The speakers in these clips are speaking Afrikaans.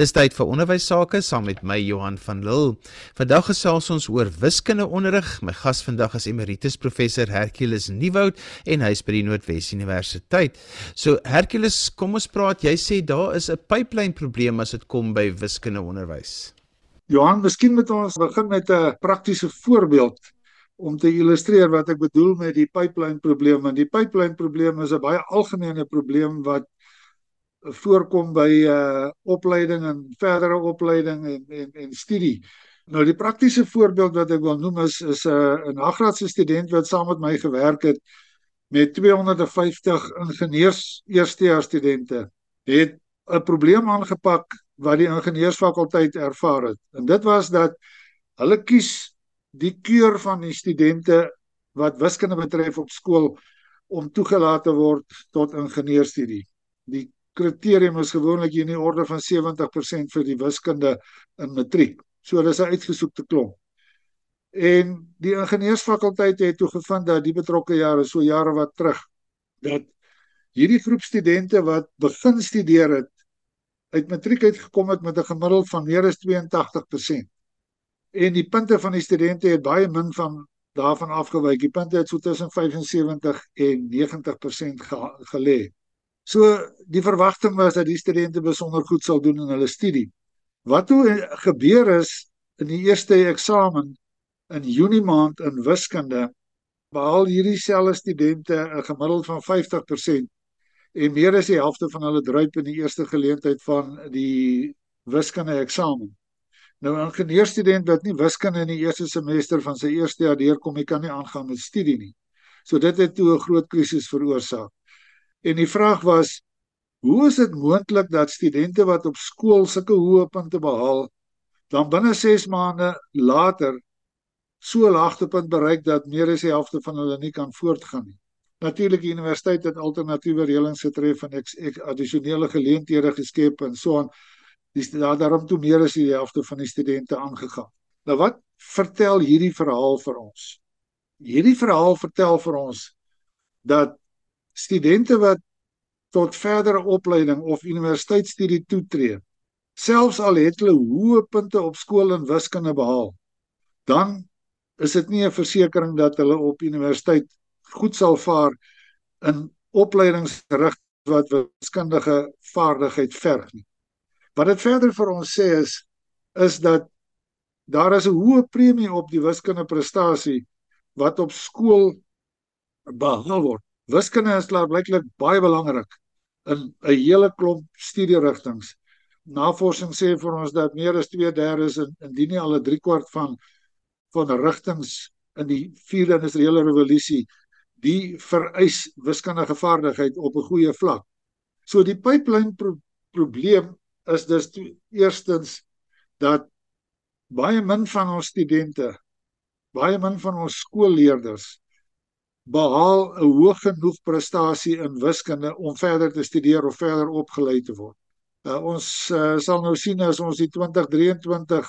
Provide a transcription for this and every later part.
Dis tyd vir onderwys sake saam met my Johan van Lille. Vandag gesels ons oor wiskunde onderrig. My gas vandag is emeritus professor Hercules Nieuwoud en hy's by die Noordwes Universiteit. So Hercules, kom ons praat. Jy sê daar is 'n pipeline probleem as dit kom by wiskunde onderwys. Johan, miskien moet ons begin met 'n praktiese voorbeeld om te illustreer wat ek bedoel met die pipeline probleem. En die pipeline probleem is 'n baie algemene probleem wat voorkom by uh opleiding en verdere opleiding en en en studie. Nou die praktiese voorbeeld wat ek wil noem is is 'n uh, 'n nagraadse student wat saam met my gewerk het met 250 ingenieurs eerstejaars studente. Het 'n probleem aangepak wat die ingenieursfakulteit ervaar het. En dit was dat hulle kies die keur van die studente wat wiskunde betref op skool om toegelaat te word tot ingenieurstudie. Die kriterium is gewoonlik in die orde van 70% vir die wiskunde in matriek. So dis 'n uitgesoekte klomp. En die ingenieursfakulteit het toe gevind dat die betrokke jare, so jare wat terug, dat hierdie groep studente wat begin studeer het uit matriek uit gekom het met 'n gemiddeld van meer as 82%. En die punte van die studente het baie min van daarvan afgewyk. Die punte het so tussen 75 en 90% gelê. So die verwagting was dat die studente besonder goed sal doen in hulle studie. Wat toe gebeur is in die eerste eksamen in Junie maand in wiskunde behaal hierdie selfe studente 'n gemiddeld van 50% en meer as die helfte van hulle druip in die eerste geleentheid van die wiskunde eksamen. Nou 'n ingenieurstudent wat nie wiskunde in die eerste semester van sy eerste jaar deurkom, hy kan nie aangaan met studie nie. So dit het toe 'n groot krisis veroorsaak. En die vraag was hoe is dit moontlik dat studente wat op skool sulke hoë punte behaal dan binne 6 maande later so laagte punt bereik dat meer as die helfte van hulle nie kan voortgaan nie. Natuurlik die universiteit het alternatiewe reëlings getref en ek, ek addisionele geleenthede geskep en so aan. Dis daar daarom toe meer as die helfte van die studente aangegaan. Nou wat vertel hierdie verhaal vir ons? Hierdie verhaal vertel vir ons dat studente wat tot verdere opleiding of universiteitsstudie toetree, selfs al het hulle hoë punte op skool in wiskunde behaal, dan is dit nie 'n versekering dat hulle op universiteit goed sal vaar in opleidingsrig wat wiskundige vaardigheid verg nie. Wat dit verder vir ons sê is is dat daar is 'n hoë premie op die wiskundige prestasie wat op skool behaal word Wiskunde is klaarblyklik baie belangrik in 'n hele klomp studierigtinge. Navorsing sê vir ons dat meer as 2/3 in indien nie al 'n 3/4 van van rigtings in die vierde industriële revolusie die vereis wiskundige vaardigheid op 'n goeie vlak. So die pipeline pro probleem is dus eerstens dat baie min van ons studente, baie min van ons skoolleerders behaal 'n hoë genoeg prestasie in wiskunde om verder te studeer of verder opgelei te word. Uh, ons uh, sal nou sien as ons die 2023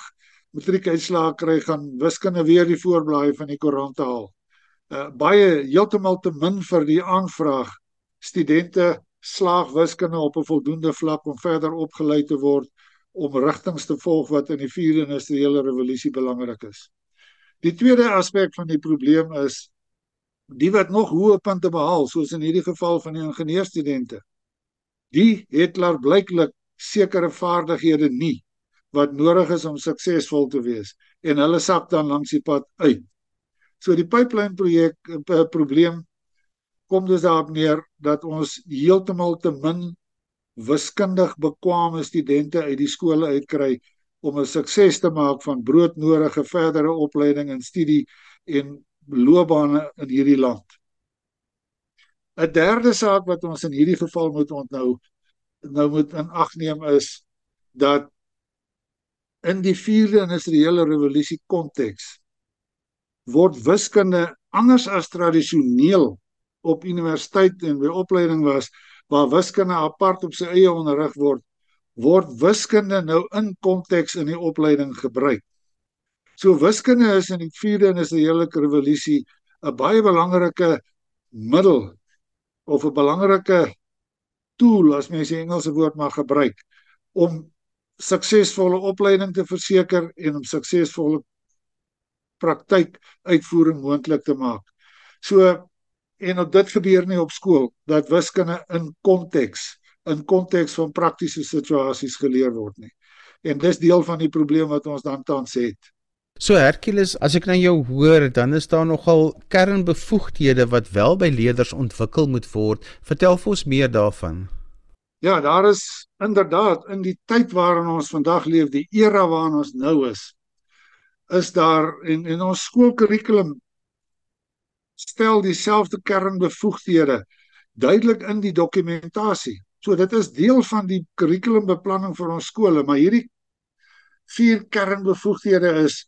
matriekuitslae kry gaan wiskunde weer die voorblaai van die koerante haal. Uh, baie heeltemal te min vir die aanvraag. Studente slaag wiskunde op 'n voldoende vlak om verder opgelei te word om rigtings te volg wat in die vierde industriële revolusie belangrik is. Die tweede aspek van die probleem is die wat nog hoë punte behaal soos in hierdie geval van die ingenieurstudente die het klaar blyklik sekere vaardighede nie wat nodig is om suksesvol te wees en hulle sak dan langs die pad uit. So die pipeline projek uh, probleem kom dus daarop neer dat ons heeltemal te min wiskundig bekwame studente uit die skole uitkry om 'n sukses te maak van broodnodige verdere opleiding en studie en loopbane in hierdie land. 'n Derde saak wat ons in hierdie geval moet onthou nou moet in ag neem is dat in die vierde industriële revolusie konteks word wiskunde anders as tradisioneel op universiteit en by opleiding was waar wiskunde apart op sy eie onderrig word word wiskunde nou in konteks in die opleiding gebruik So wiskunde is in die vierde industriële revolusie 'n baie belangrike middel of 'n belangrike tool as mens die Engelse woord mag gebruik om suksesvolle opleiding te verseker en om suksesvolle praktyk uitvoering moontlik te maak. So en op dit gebeur nie op skool dat wiskunde in konteks in konteks van praktiese situasies geleer word nie. En dis deel van die probleem wat ons dan tans het. So Hercules, as ek na jou hoor, dan is daar nogal kernbevoegdhede wat wel by leerders ontwikkel moet word. Vertel vir ons meer daarvan. Ja, daar is inderdaad in die tyd waarin ons vandag leef, die era waarin ons nou is, is daar en in ons skoolkurrikulum stel dieselfde kernbevoegdhede duidelik in die dokumentasie. So dit is deel van die kurrikulumbeplanning vir ons skole, maar hierdie vier kernbevoegdhede is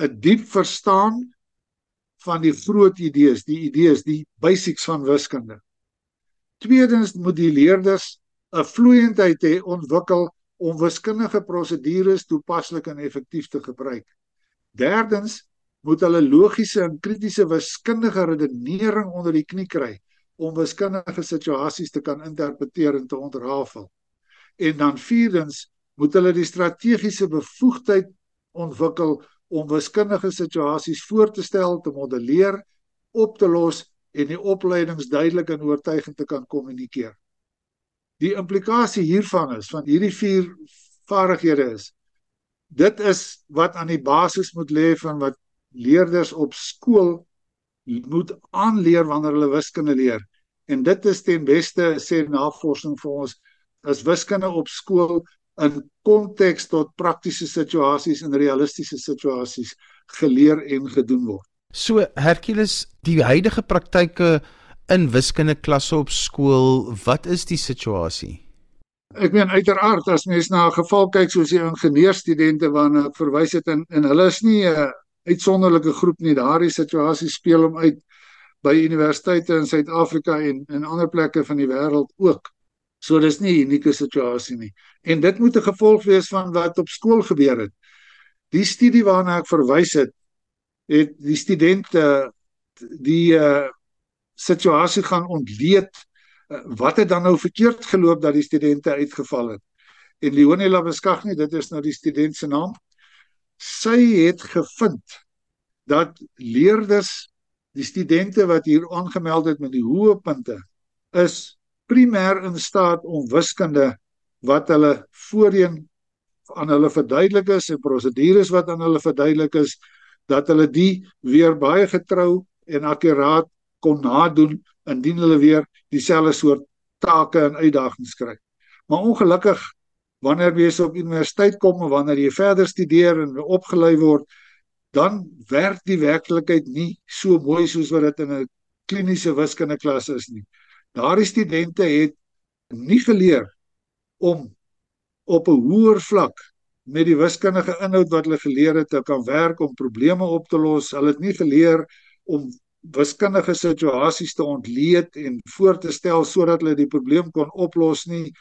'n diep verstaan van die groot idees, die idees, die basics van wiskunde. Tweedens moet die leerders 'n vloeiendheid hê ontwikkel om wiskundige prosedures toepaslik en effektief te gebruik. Derdens moet hulle logiese en kritiese wiskundige redenering onder die knie kry om wiskundige situasies te kan interpreteer en te ontrafel. En dan vierdens moet hulle die strategiese bevoegdheid ontwikkel om wiskundige situasies voor te stel, te modelleer, op te los en die opleidings duidelik en oortuigend te kan kommunikeer. Die implikasie hiervan is van hierdie vier vaardighede is dit is wat aan die basis moet lê van wat leerders op skool moet aanleer wanneer hulle wiskunde leer. En dit is ten beste sê navorsing vir ons as wiskunde op skool in konteks tot praktiese situasies en realistiese situasies geleer en gedoen word. So Hercules, die huidige praktyke in wiskunde klasse op skool, wat is die situasie? Ek meen uiteraard as mens na 'n geval kyk soos die ingenieurstudente waarna ek verwys het en en hulle is nie 'n uitsonderlike groep nie. Daardie situasie speel hom uit by universiteite in Suid-Afrika en in ander plekke van die wêreld ook. So dis nie 'n unieke situasie nie. En dit moet 'n gevolg wees van wat op skool gebeur het. Die studie waarna ek verwys het, het die studente die uh situasie gaan ontleed uh, wat het dan nou verkeerd geloop dat die studente uitgeval het. En Leonie Labeskagni, dit is nou die student se naam, sy het gevind dat leerders die studente wat hier aangemeld het met die hoë punte is primêr in staat om wiskunde wat hulle voorheen aan hulle verduidelik is en prosedures wat aan hulle verduidelik is dat hulle die weer baie getrou en akkuraat kon nadoen indien hulle weer dieselfde soort take en uitdagings kry. Maar ongelukkig wanneer jy op universiteit kom en wanneer jy verder studeer en opgelei word, dan werk die werklikheid nie so mooi soos wat dit in 'n kliniese wiskunde klas is nie. Daardie studente het nie geleer om op 'n hoër vlak met die wiskundige inhoud wat hulle geleer het te kan werk om probleme op te los. Hulle het nie geleer om wiskundige situasies te ontleed en voor te stel sodat hulle die probleem kon oplos nie.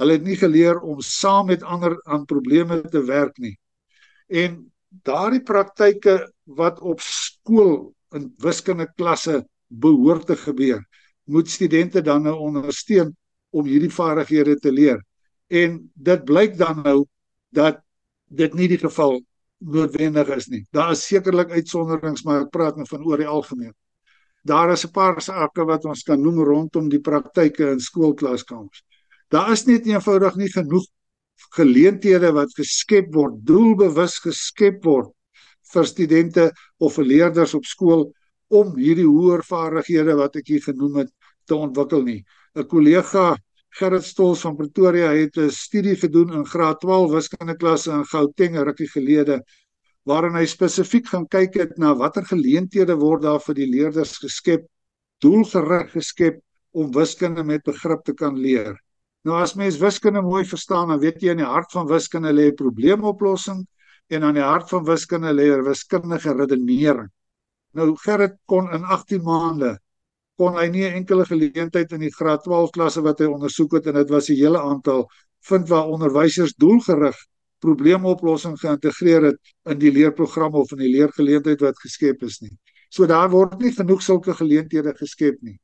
Hulle het nie geleer om saam met ander aan probleme te werk nie. En daardie praktyke wat op skool in wiskunde klasse behoort te gebeur, moet studente dan nou ondersteun om hierdie vaardighede te leer. En dit blyk dan nou dat dit nie die geval noodwendig is nie. Daar is sekerlik uitsonderings, maar ek praat nou van oor die algemeen. Daar is 'n paar sake wat ons kan noem rondom die praktyke in skoolklaskamers. Daar is net eenvoudig nie genoeg geleenthede wat geskep word, doelbewus geskep word vir studente of vir leerders op skool om hierdie hoër vaardighede wat ek hier genoem het te ontwikkel nie. 'n Kollega Gerrit Stols van Pretoria het 'n studie gedoen in graad 12 wiskunde klasse in Gauteng rukkie gelede waarin hy spesifiek gaan kyk het na watter geleenthede word daar vir die leerders geskep, doelgerig geskep om wiskunde met begrip te kan leer. Nou as mens wiskunde mooi verstaan, dan weet jy in die hart van wiskunde lê probleemoplossing en aan die hart van wiskunde lê wiskundige redenering. Nou Gerrit kon in 18 maande kon hy nie 'n enkele geleentheid in die graad 12 klasse wat hy ondersoek het en dit was 'n hele aantal vind waar onderwysers doelgerig probleemoplossing geïntegreer het in die leerprogram of in die leergeleentheid wat geskep is nie. So daar word nie genoeg sulke geleenthede geskep nie.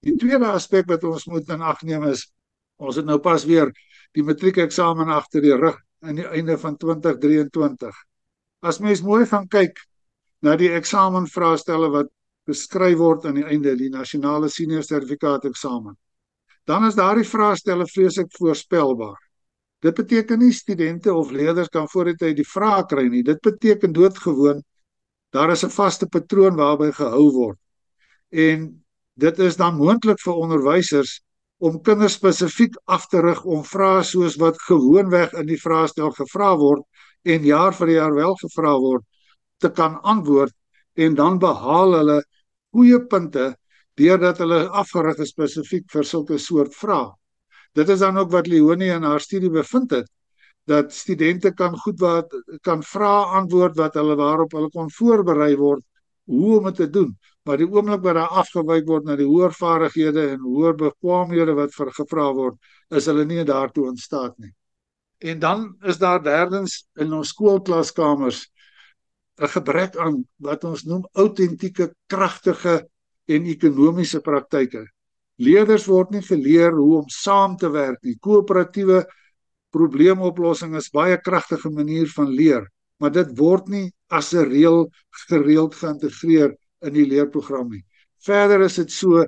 Die tweede aspek wat ons moet in ag neem is Ons het nou pas weer die matriekeksamen agter die rug aan die einde van 2023. As mens mooi gaan kyk na die eksamenvraestelle wat beskryf word aan die einde die nasionale senior sertifikaat eksamen, dan is daardie vraestelle vreeslik voorspelbaar. Dit beteken nie studente of leerders kan vooruit uit die vrae kry nie. Dit beteken doodgewoon daar is 'n vaste patroon waarby gehou word. En dit is dan moontlik vir onderwysers om kinders spesifiek af te rig om vrae soos wat gewoonweg in die vraestel gevra word en jaar vir jaar wel gevra word te kan antwoord en dan behaal hulle goeie punte deurdat hulle afgerig is spesifiek vir sulke soort vrae. Dit is dan ook wat Leonie in haar studie bevind het dat studente kan goed wat kan vra antwoord wat hulle waarop hulle kon voorberei word hoe om dit te doen maar die oomblik wat daar afgewyk word na die hoër vaardighede en hoër bekwaamhede wat vir gevra word, is hulle nie daartoe in staat nie. En dan is daar derdens in ons skoolklaskamers 'n gebrek aan wat ons noem autentieke, kragtige en ekonomiese praktyke. Leerders word nie geleer hoe om saam te werk nie. Koöperatiewe probleemoplossing is baie kragtige manier van leer, maar dit word nie as 'n reël gereeld geïntegreer in die leerprogram nie. Verder is dit so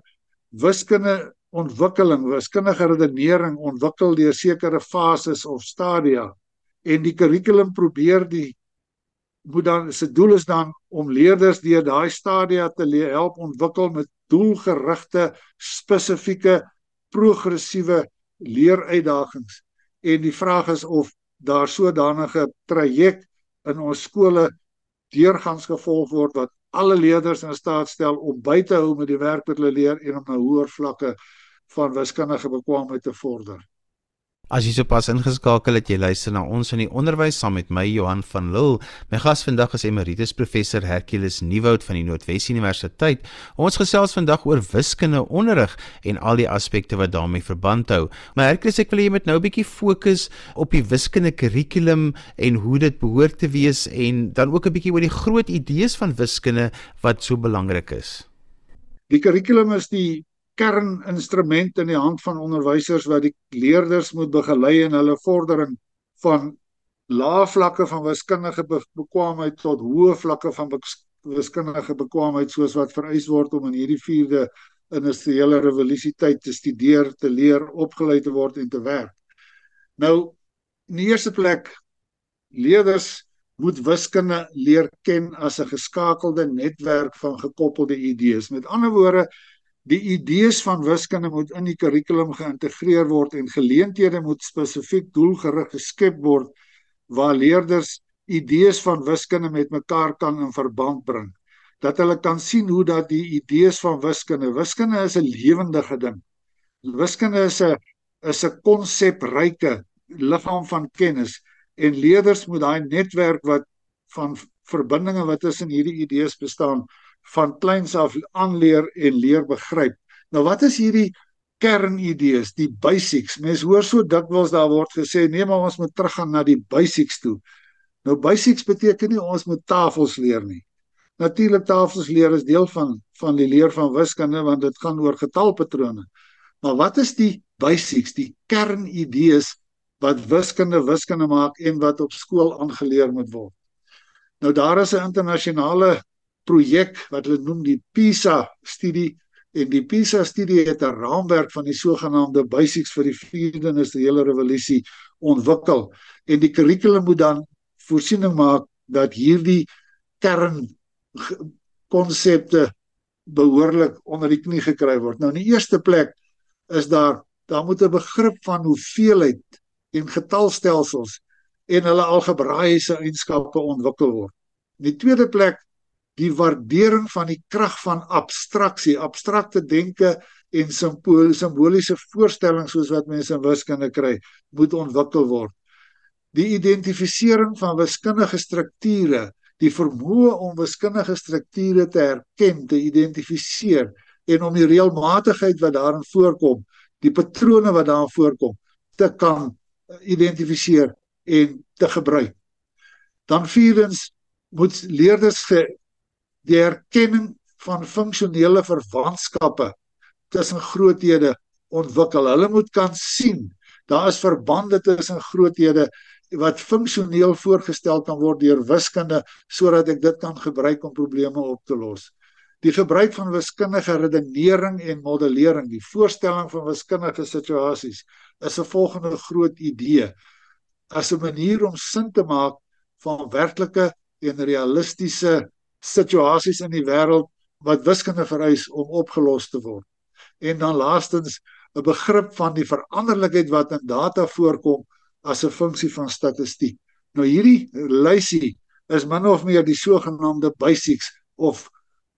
wiskunde ontwikkeling, wiskundige redenering ontwikkel deur sekere fases of stadia en die kurrikulum probeer die moet dan se doel is dan om leerders deur daai stadia te help ontwikkel met doelgerigte spesifieke progressiewe leeruitdagings en die vraag is of daar sodanige traject in ons skole deurgangs gevolg word wat alle leerders in staat stel om by te hou met die werk wat hulle leer en om na hoër vlakke van wiskundige bekwaamheid te vorder. As jy sopas ingeskakel het, jy luister na ons in die onderwys saam met my Johan van Lille. My gas vandag is emeritus professor Hercules Nieuwoud van die Noordwes Universiteit. Ons gesels vandag oor wiskunde onderrig en al die aspekte wat daarmee verband hou. Maar Hercules, ek wil jy moet nou 'n bietjie fokus op die wiskunde kurrikulum en hoe dit behoort te wees en dan ook 'n bietjie oor die groot idees van wiskunde wat so belangrik is. Die kurrikulum is die kerninstrument in die hand van onderwysers wat die leerders moet begelei in hulle vordering van lae vlakke van wiskundige be bekwaamheid tot hoë vlakke van wiskundige bekwaamheid soos wat vereis word om in hierdie vierde industriële revolusie tyd te studeer, te leer, opgelei te word en te werk. Nou in die eerste plek leerders moet wiskunde leer ken as 'n geskakelde netwerk van gekoppelde idees. Met ander woorde, Die idees van wiskunde moet in die kurrikulum geïntegreer word en geleenthede moet spesifiek doelgerig geskep word waar leerders idees van wiskunde met mekaar kan in verband bring. Dat hulle kan sien hoe dat die idees van wiskunde, wiskunde is 'n lewendige ding. Wiskunde is 'n is 'n konsepryke liggaam van kennis en leerders moet daai netwerk wat van verbindinge wat tussen hierdie idees bestaan van kleins af aanleer en leer begryp. Nou wat is hierdie kernidees, die basics? Mense hoor so dikwels daar word gesê nee, maar ons moet teruggaan na die basics toe. Nou basics beteken nie ons moet tafels leer nie. Natuurlik tafels leer is deel van van die leer van wiskunde want dit gaan oor getalpatrone. Maar wat is die basics, die kernidees wat wiskunde wiskunde maak en wat op skool aangeleer moet word? Nou daar is 'n internasionale projek wat hulle noem die PISA studie en die PISA studie het 'n raamwerk van die sogenaamde basics vir die vierde industriële revolusie ontwikkel en die kurrikulum moet dan voorsiening maak dat hierdie kern konsepte behoorlik onder die knie gekry word. Nou in die eerste plek is daar daar moet 'n begrip van hoeveelheid en getalstelsels en hulle algebraïese eienskappe ontwikkel word. In die tweede plek die waardering van die krag van abstraksie, abstrakte denke en simboliese voorstellings soos wat mense in wiskunde kry, moet ontwikkel word. Die identifisering van wiskundige strukture, die vermoë om wiskundige strukture te herken, te identifiseer en om die reëlmatigheid wat daarin voorkom, die patrone wat daarin voorkom, te kan identifiseer en te gebruik. Dan vierdens moet leerders die erkenning van funksionele verwantskappe tussen groothede ontwikkel. Hulle moet kan sien daar is verbande tussen groothede wat funksioneel voorgestel kan word deur wiskunde sodat ek dit kan gebruik om probleme op te los. Die gebruik van wiskundige redenering en modellering, die voorstelling van wiskundige situasies is 'n volgende groot idee as 'n manier om sin te maak van werklike en realistiese situasies in die wêreld wat wiskunde vereis om opgelos te word. En dan laastens 'n begrip van die veranderlikheid wat in data voorkom as 'n funksie van statistiek. Nou hierdie lysie is min of meer die sogenaamde basics of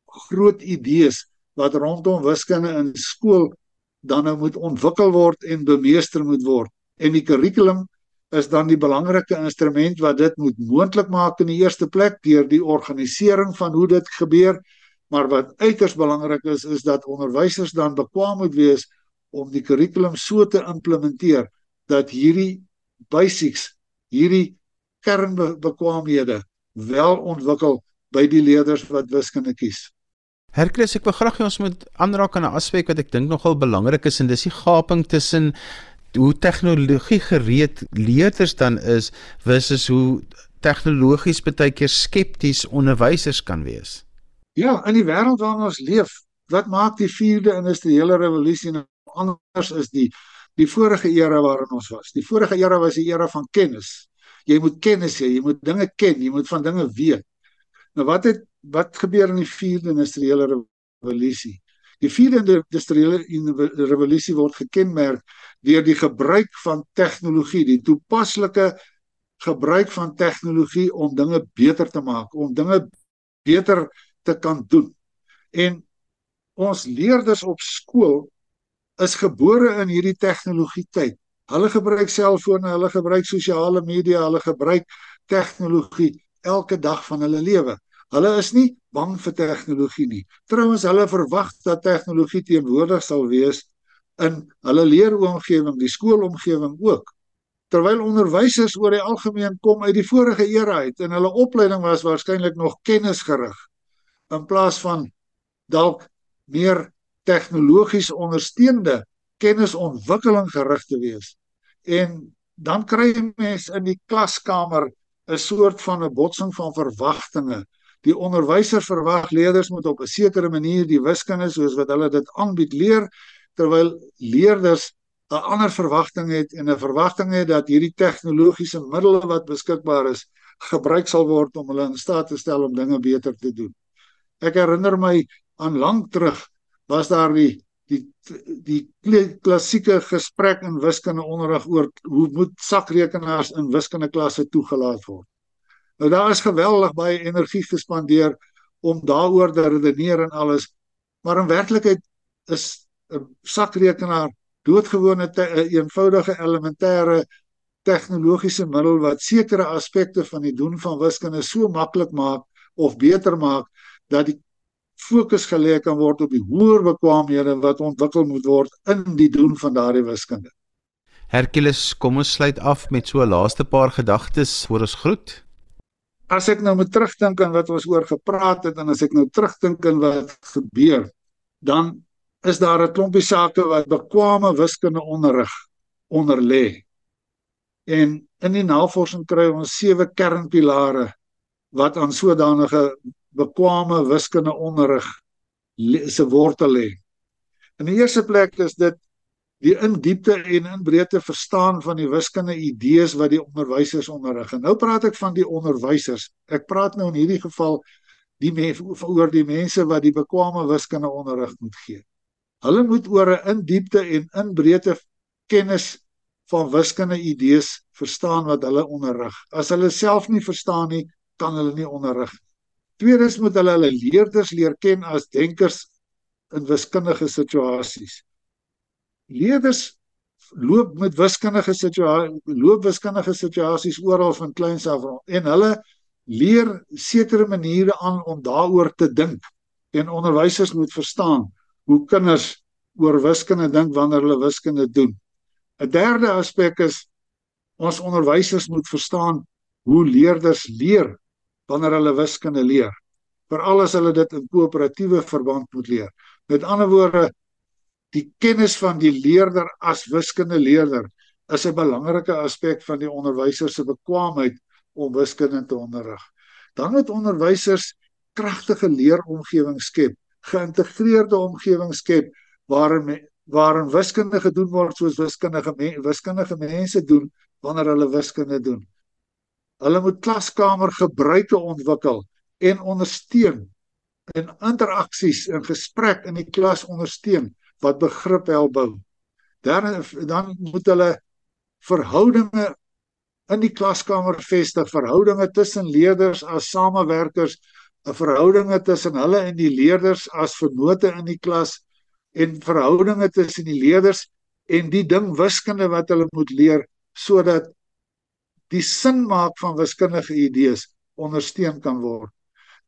groot idees wat rondom wiskunde in skool dan nou moet ontwikkel word en bemeester moet word. En die kurrikulum is dan die belangrike instrument wat dit moet moontlik maak in die eerste plek deur die organisering van hoe dit gebeur, maar wat uiters belangrik is is dat onderwysers dan bekwam moet wees om die kurrikulum so te implementeer dat hierdie basics, hierdie kernbekwaamhede wel ontwikkel by die leerders wat wiskunde kies. Herkles, ek wil graag hê ons moet aanraak aan 'n aspek wat ek dink nogal belangrik is en dis die gaping tussen hoe tegnologie gereed leerders dan is versus hoe tegnologies baie keer skepties onderwysers kan wees. Ja, in die wêreld waarin ons leef, wat maak die 4de industriële revolusie nou anders is die die vorige era waarin ons was. Die vorige era was die era van kennis. Jy moet kennis hê, jy moet dinge ken, jy moet van dinge weet. Nou wat het wat gebeur in die 4de industriële revolusie? Die 4de industriële revolusie word gekenmerk deur die gebruik van tegnologie, die toepaslike gebruik van tegnologie om dinge beter te maak, om dinge beter te kan doen. En ons leerders op skool is gebore in hierdie tegnologie tyd. Hulle gebruik selfone, hulle gebruik sosiale media, hulle gebruik tegnologie elke dag van hulle lewe. Hulle is nie bang vir tegnologie nie. Trouwens, hulle verwag dat tegnologie teenwoordig sal wees in hulle leeromgewing, die skoolomgewing ook. Terwyl onderwysers oor die algemeen kom uit die vorige era uit en hulle opleiding was waarskynlik nog kennisgerig in plaas van dalk meer tegnologies ondersteunde kennisontwikkeling gerig te wees. En dan kry jy mense in die klaskamer 'n soort van 'n botsing van verwagtinge. Die onderwyser verwag leerders moet op 'n sekere manier die wiskunde soos wat hulle dit aanbied leer terwyl leerders 'n ander verwagting het en 'n verwagting het dat hierdie tegnologiese middele wat beskikbaar is gebruik sal word om hulle in staat te stel om dinge beter te doen. Ek herinner my aan lank terug was daar die die die klassieke gesprek in wiskunde onderrig oor hoe moet sakrekenaars in wiskunde klasse toegelaat word. Nou daar is geweldig baie energie gespandeer om daaroor te redeneer en alles, maar in werklikheid is 'n sakrekenaar doodgewone 'n eenvoudige elementêre tegnologiese middel wat sekere aspekte van die doen van wiskunde so maklik maak of beter maak dat die fokus gelê kan word op die hoër bekwaamhede wat ontwikkel moet word in die doen van daardie wiskunde. Hercules, kom ons sluit af met so 'n laaste paar gedagtes voor ons groet. As ek nou moet terugdink aan wat ons oor gepraat het en as ek nou terugdink aan wat gebeur, dan is daar 'n klompie sake wat bekwame wiskunde onderrig onder lê. En in die navorsing kry ons sewe kernpilare wat aan sodanige bekwame wiskunde onderrig se wortel lê. In die eerste plek is dit die in diepte en in breedte verstaan van die wiskunde idees wat die onderwysers onderrig. En nou praat ek van die onderwysers. Ek praat nou in hierdie geval die mense oor die mense wat die bekwame wiskunde onderrig moet gee. Hulle moet oor 'n in diepte en in breedte kennis van wiskunde idees verstaan wat hulle onderrig. As hulle self nie verstaan nie, kan hulle nie onderrig nie. Tweedens moet hulle hulle leerders leer ken as denkers in wiskundige situasies. Leerders loop met wiskundige situasies, loop wiskundige situasies oral van kleins af en hulle leer sekere maniere aan om daaroor te dink. En onderwysers moet verstaan hoe kinders oor wiskunde dink wanneer hulle wiskunde doen. 'n Derde aspek is ons onderwysers moet verstaan hoe leerders leer wanneer hulle wiskunde leer. Veral as hulle dit in koöperatiewe verband moet leer. Met ander woorde, die kennis van die leerder as wiskunde leerder is 'n belangrike aspek van die onderwyser se bekwaamheid om wiskunde te onderrig. Dan moet onderwysers kragtige leeromgewings skep, geïntegreerde omgewings skep waarin waarin wiskunde gedoen word soos wiskundige wiskundige mense doen wanneer hulle wiskunde doen. Hulle moet klaskamer gebruike ontwikkel en ondersteun en interaksies en gesprek in die klas ondersteun wat begrip help bou. Dan dan moet hulle verhoudinge in die klaskamer vestig, verhoudinge tussen leerders as samewerkers, verhoudinge tussen hulle en die leerders as vennote in die klas en verhoudinge tussen die leerders en die ding wiskunde wat hulle moet leer sodat die sin maak van wiskundige idees ondersteun kan word.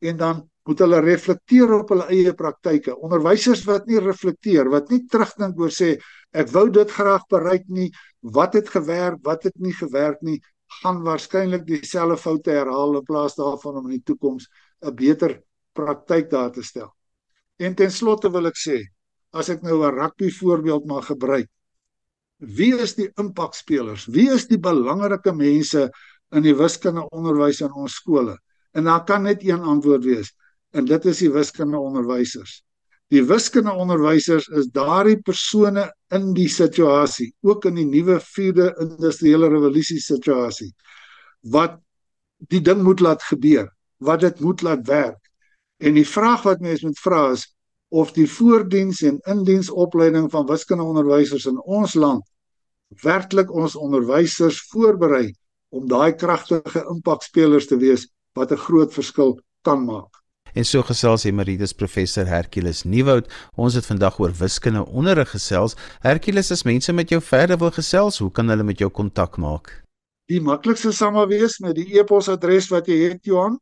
En dan moet hulle reflekteer op hulle eie praktyke. Onderwysers wat nie reflekteer, wat nie terugdink oor sê ek wou dit graag bereik nie, wat het gewerk, wat het nie gewerk nie, gaan waarskynlik dieselfde foute herhaal in plaas daarvan om in die toekoms 'n beter praktyk daar te stel. En ten slotte wil ek sê, as ek nou 'n rugby voorbeeld mag gebruik, wie is die impakspelers? Wie is die belangrike mense in die wiskunde onderwys in ons skole? En daar kan net een antwoord wees en dit is die wiskunde onderwysers. Die wiskunde onderwysers is daardie persone in die situasie, ook in die nuwe vierde industriële revolusie situasie wat die ding moet laat gebeur, wat dit moet laat werk. En die vraag wat mense moet vra is of die voordiens en indiensopleiding van wiskunde onderwysers in ons land werklik ons onderwysers voorberei om daai kragtige impakspelers te wees wat 'n groot verskil kan maak. En so gesels Emeritus Professor Hercules Nieuwoud. Ons het vandag oor wiskunde onderrig gesels. Hercules, as mense met jou verder wil gesels, hoe kan hulle met jou kontak maak? Die maklikste sal maar wees met die e-posadres wat jy het, Johan.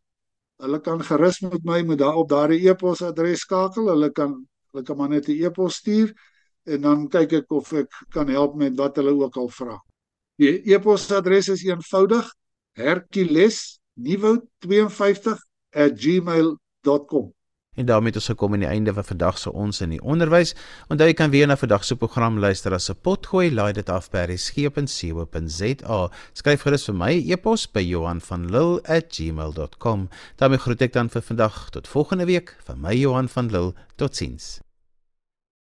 Hulle kan gerus met my met daar op daardie e-posadres skakel. Hulle kan hulle kan maar net 'n e-pos stuur en dan kyk ek of ek kan help met wat hulle ook al vra. Die e-posadres is eenvoudig: hercules.nieuwoud52@gmail.com www.rsg.com. En daarmee het ons gekom aan die einde van vandag se ons in die onderwys. Onthou jy kan weer na vandag se program luister as 'n potgooi, laai dit af by rsg.co.za. Skryf gerus vir my e-pos by Johan van Lille@gmail.com. daarmee groet ek dan vir vandag tot volgende week van my Johan van Lille. Totsiens.